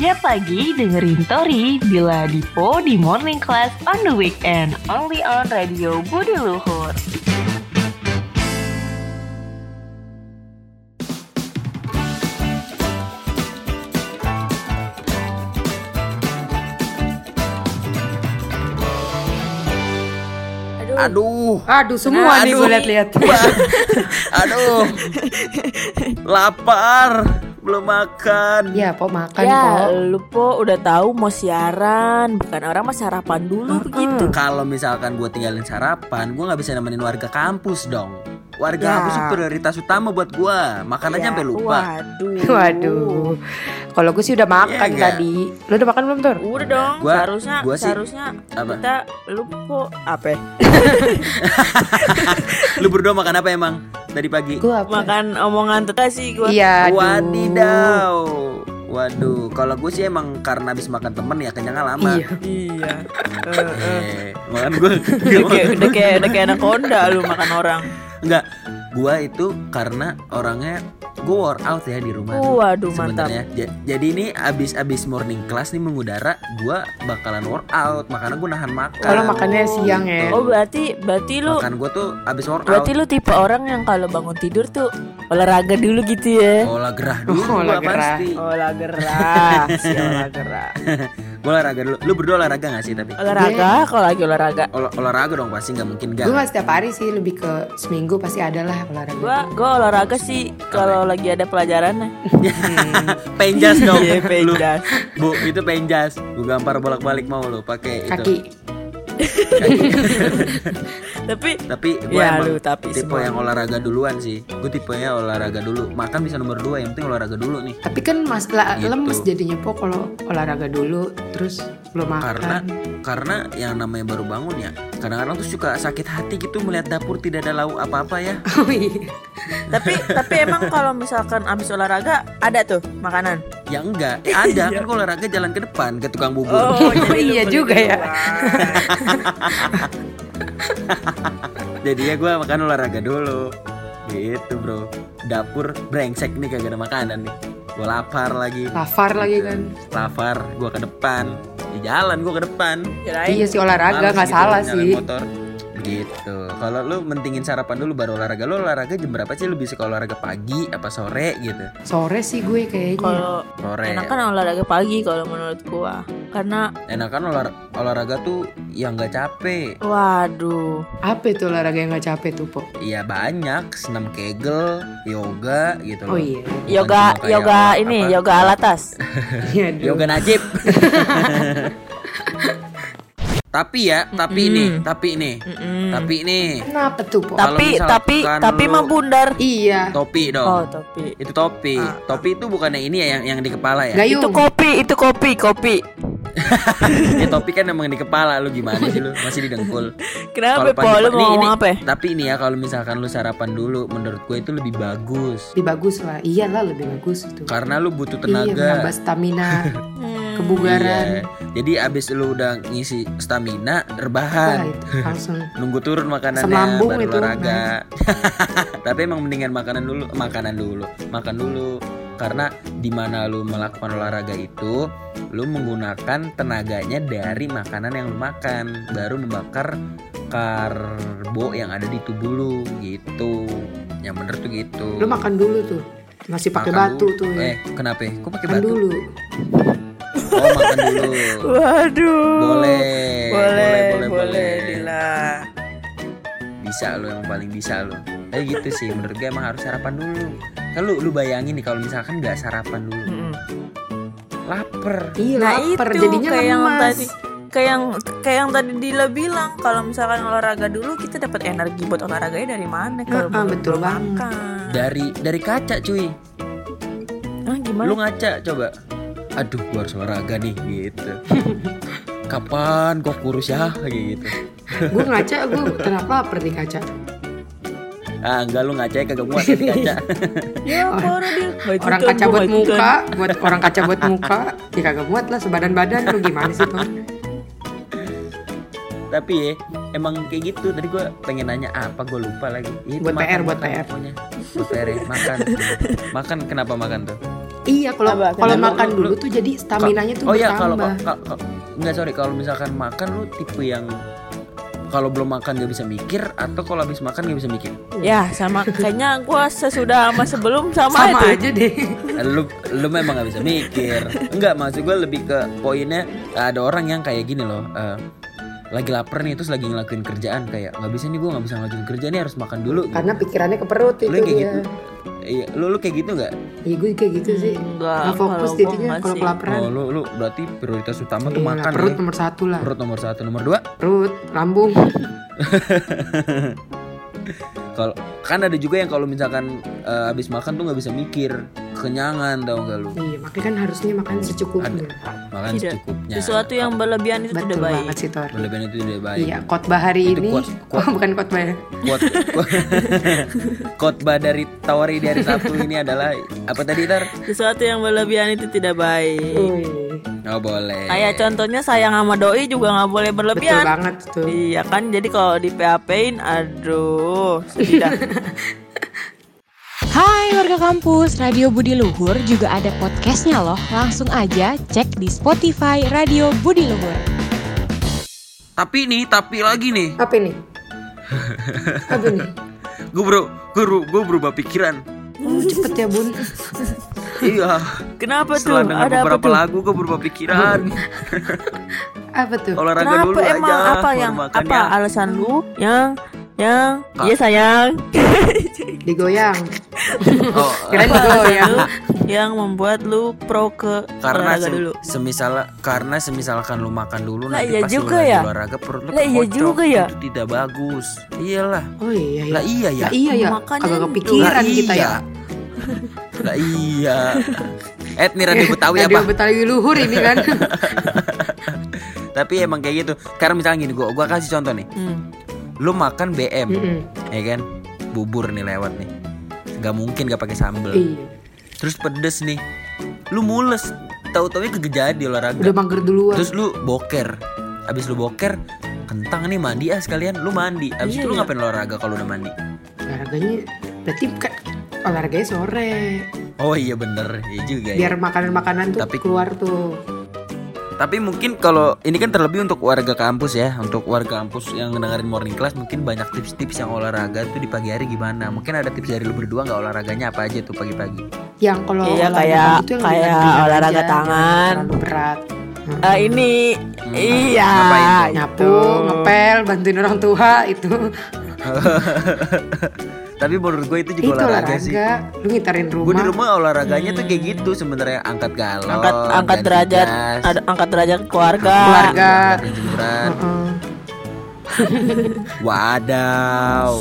Tiap pagi dengerin Tori bila Dipo di morning class on the weekend. Only on Radio Budi Luhur. Aduh. Aduh semua nih Aduh. gue liat-liat. Aduh. Lapar. Belum makan. Ya, po makan ya, po. lu po udah tahu mau siaran, bukan orang mah sarapan dulu begitu. Kalau misalkan gue tinggalin sarapan, gue nggak bisa nemenin warga kampus dong. Warga Ya. kampus prioritas utama buat gue. Makan aja Ya, sampai lupa. Waduh. Waduh. Kalau gue sih udah makan nggak? tadi. Lu udah makan belum, Tur? Udah dong, Gua- seharusnya gua sih- seharusnya Apa? kita lu po apa? ya? Lu berdua makan apa emang tadi pagi? Gue apa? Makan omongan teteh sih gua. Iya, aduh. Wadidaw. Waduh, kalau gue sih emang karena habis makan temen ya kenyangnya lama. Iya. Iya. Eh, eh. Eh, makan gue udah kayak udah kayak udah kayak anaconda lu makan orang. Enggak, gua itu karena orangnya gue workout ya di rumah. Waduh mantap. sebenarnya. Ja- Jadi ini abis abis morning class nih mengudara, gua bakalan workout, makanya gue nahan makan. Kalau makannya siang ya. Oh berarti berarti lu Makan gue tuh abis workout. berarti lu tipe orang yang kalau bangun tidur tuh olahraga dulu gitu ya. olah gerah dulu Oh, olah gua gerah. pasti. Olah gerah, si olah gerah. Gue olahraga dulu. Lu berdua olahraga gak sih tapi? Olahraga kalau lagi olahraga. Olah- olahraga dong pasti nggak mungkin Gue gak. gak setiap hari sih, lebih ke seminggu pasti ada lah olahraga. Gua gua olahraga sih kalau lagi ada pelajarannya. penjas dong. Iya, Lu, penjas. Bu, itu penjas. Gue gampar bolak-balik mau lu pakai itu. Kaki. Tapi Tapi gue Ya, emang lu tapi tipe semua. yang olahraga duluan sih. Gue tipenya olahraga dulu. Makan bisa nomor dua, yang penting olahraga dulu nih. Tapi kan mas la- Gitu. lemes jadinya po kalau olahraga dulu terus belum makan. Karena karena yang namanya baru bangun ya. Kadang-kadang tuh suka sakit hati gitu melihat dapur tidak ada lauk apa-apa ya. Oh iya. tapi tapi emang kalau misalkan abis olahraga ada tuh makanan. Ya enggak, ada kan kalau olahraga jalan ke depan ke tukang bubur. Oh, iya juga ya. Jadi ya gue makan olahraga dulu. Gitu bro. Dapur brengsek nih kagak ada makanan nih. Gue lapar lagi. Lapar lagi kan. Lapar, gue ke depan. Di jalan gue ke depan. Iya sih olahraga nggak gitu salah sih. Motor. Gitu. Kalau lu mentingin sarapan dulu baru olahraga. Lu olahraga jam berapa sih? Lu bisa kalau olahraga pagi apa sore gitu? Sore sih gue kayaknya. kalau Sore. enakan olahraga pagi kalau menurut gua. Karena Enakan olah- olahraga tuh yang nggak capek. waduh. Apa itu olahraga yang nggak capek tuh po? Iya banyak, senam kegel, yoga gitu loh. Oh iya. Bukan Yoga yoga ini apa, yoga alatas. Iya. Yoga najib. tapi ya, tapi ini, tapi ini, Mm-mm. tapi ini, Kenapa tuh po? Tapi tapi tapi mah bundar. Iya. topi dong. Oh, tapi Itu topi. Ah, Topi itu bukannya ini ya yang yang di kepala ya? Gayung. itu kopi, itu kopi, kopi. ya topi kan emang di kepala lu gimana sih lu? Masih di dengkul. Kenapa po lu nih, mau ini- ngomong apa? ya? Tapi ini ya kalau misalkan lu sarapan dulu menurut gue itu lebih bagus. Lebih bagus lah. Iyalah lebih bagus itu. Karena lu butuh Iya, tenaga. menambah stamina, Hmm. kebugaran. Iya. Jadi abis lu udah ngisi stamina, rebahan. langsung. Nunggu turun makanannya Semambung baru itu. olahraga. Tapi emang mendingan makanan dulu, makanan dulu, makan dulu. Karena di mana lu melakukan olahraga itu, lu menggunakan tenaganya dari makanan yang lu makan, baru membakar karbo yang ada di tubuh lu gitu. Yang bener tuh gitu. Lu makan dulu tuh. Masih pakai batu dulu. tuh ya. Eh, kenapa? ya? Kok pakai batu? dulu. Oh, makan dulu. Waduh. Boleh. Boleh, boleh, boleh, Dila. Bisa lu yang paling bisa lu. Kayak gitu sih menurut gue emang harus sarapan dulu. Kan lu lu bayangin nih kalau misalkan nggak sarapan dulu. Mm-mm. Lapar. Iya, Nah lapar itu jadinya kayak yang tadi kayak yang kayak yang tadi Dila bilang kalau misalkan olahraga dulu kita dapat energi buat olahraganya dari mana kalau Ah, ah, belum- betul belum banget. makan. Dari dari kaca cuy. Ah, gimana? Lu ngaca coba. Aduh, gua harus olahraga nih gitu. Kapan kok kurus ya kayak gitu. gue ngaca, gue kenapa di kaca? Ah, enggak lu ngaca kagak muat ya di kaca. Ya, parah dia. Orang kaca gua buat muka, buat orang kaca buat muka, ya kagak muat lah sebadan badan lu gimana sih tuh? Tapi ya, emang kayak gitu. Tadi gua pengen nanya apa, gua lupa lagi. Buat makan, PR, buat PR. pokoknya. Buat PR ya, makan. makan kenapa makan tuh? Iya, kalau kalau makan Lu- dulu lu- tuh jadi stamina-nya tuh oh iya kalau bertambah. kalau- kalau- nggak sorry kalau misalkan makan lu tipe yang kalau belum makan gak bisa mikir atau kalau habis makan gak bisa mikir Ya sama kayaknya gua sesudah sama sebelum sama, sama itu. aja deh. Eh, lu lu memang gak bisa mikir enggak maksud gue lebih ke poinnya ada orang yang kayak gini loh eh, lagi lapar nih terus lagi ngelakuin kerjaan kayak nggak bisa nih gue nggak bisa ngelakuin kerjaan nih harus makan dulu Karena pikirannya ke perut itu lu kayak dia. gitu iya lu lu kayak gitu nggak Iya, gue kayak gitu sih. Enggak, Nggak fokus jadinya kalau kelaparan. oh lu lu berarti prioritas utama tuh Iya, makan perut ya nomor satu lah. perut nomor satu nomor dua Perut, lambung. kalau kan ada juga yang kalau misalkan eh, habis makan tuh nggak bisa mikir kenyangan tau gak lu Iya, makanya kan harusnya makan secukupnya. makan Tidak. secukupnya Sesuatu yang berlebihan itu tidak Betul baik. banget sih Tor. berlebihan itu tidak baik Iya, khotbah hari Itu ini. quotes- quotes. Oh, bukan khotbah. Quote, khotbah dari Tawari di hari Sabtu ini adalah apa tadi tar? Sesuatu yang berlebihan itu tidak baik. Wih, Oh boleh. Kayak contohnya sayang sama doi juga nggak boleh betul berlebihan. banget tuh. Iya kan, jadi kalau di PHP-in, aduh, sedih dah. Hai warga kampus, Radio Budi Luhur juga ada podcastnya loh. Langsung aja cek di Spotify Radio Budi Luhur. Tapi nih, tapi lagi nih, Apa nih? Apa nih? gue bro, gue gue berubah pikiran. Oh, cepet ya bun. iya. Kenapa tuh? Setelah dengar Ada apa beberapa tuh? lagu, gue berubah pikiran. Apa tuh? Olahraga Kenapa dulu emang aja. apa yang apa ya. alasan lu yang yang Kak. iya sayang Digoyang. Oh, Apa alasan digoyang. lu yang membuat lu pro ke karena olahraga sem- dulu semisal karena semisalkan lu makan dulu Lah, nanti iya pas lu juga lagi ya. olahraga perut lu Lah, iya juga ya. itu tidak bagus iyalah Oh iya ya. lah iya ya Lah iya ya. Makanya Kagak itu. kepikiran Lah kita iya. ya. lah iya Et nih radio Betawi Radio apa Betawi luhur ini kan. tapi emang kayak gitu karena misalnya gini gua gua kasih contoh nih hmm. Lu makan BM Mm-mm. ya kan bubur nih lewat nih nggak mungkin gak pakai sambel Iya. terus pedes nih lu mules tahu-tahu kegejaan di olahraga Udah mager duluan. terus lu boker abis lu boker kentang nih mandi ah sekalian lu mandi abis Iya, itu lu iya. ngapain olahraga kalau udah mandi olahraganya berarti kan olahraganya sore. oh iya bener iya juga ya. Biar makanan-makanan tuh Tapi- keluar tuh. Tapi mungkin kalau ini kan terlebih untuk warga kampus ya untuk warga kampus yang dengerin morning class mungkin banyak tips-tips yang olahraga tuh di pagi hari gimana mungkin ada tips dari lu berdua nggak olahraganya apa aja tuh pagi-pagi Yang kalau Iya, olahraga kayak- tuh yang kayak olahraga aja, tangan. berat. Eh, ini iya ngapain tuh? Nyapu, itu. ngepel, bantuin orang tua itu. tapi menurut gue itu juga itu olahraga, olahraga. sih Lu ngitarin gue rumah. di rumah olahraganya tuh kayak gitu sebenarnya angkat galon angkat angkat derajat ada angkat derajat keluarga Keluarga. Heeh. wadaw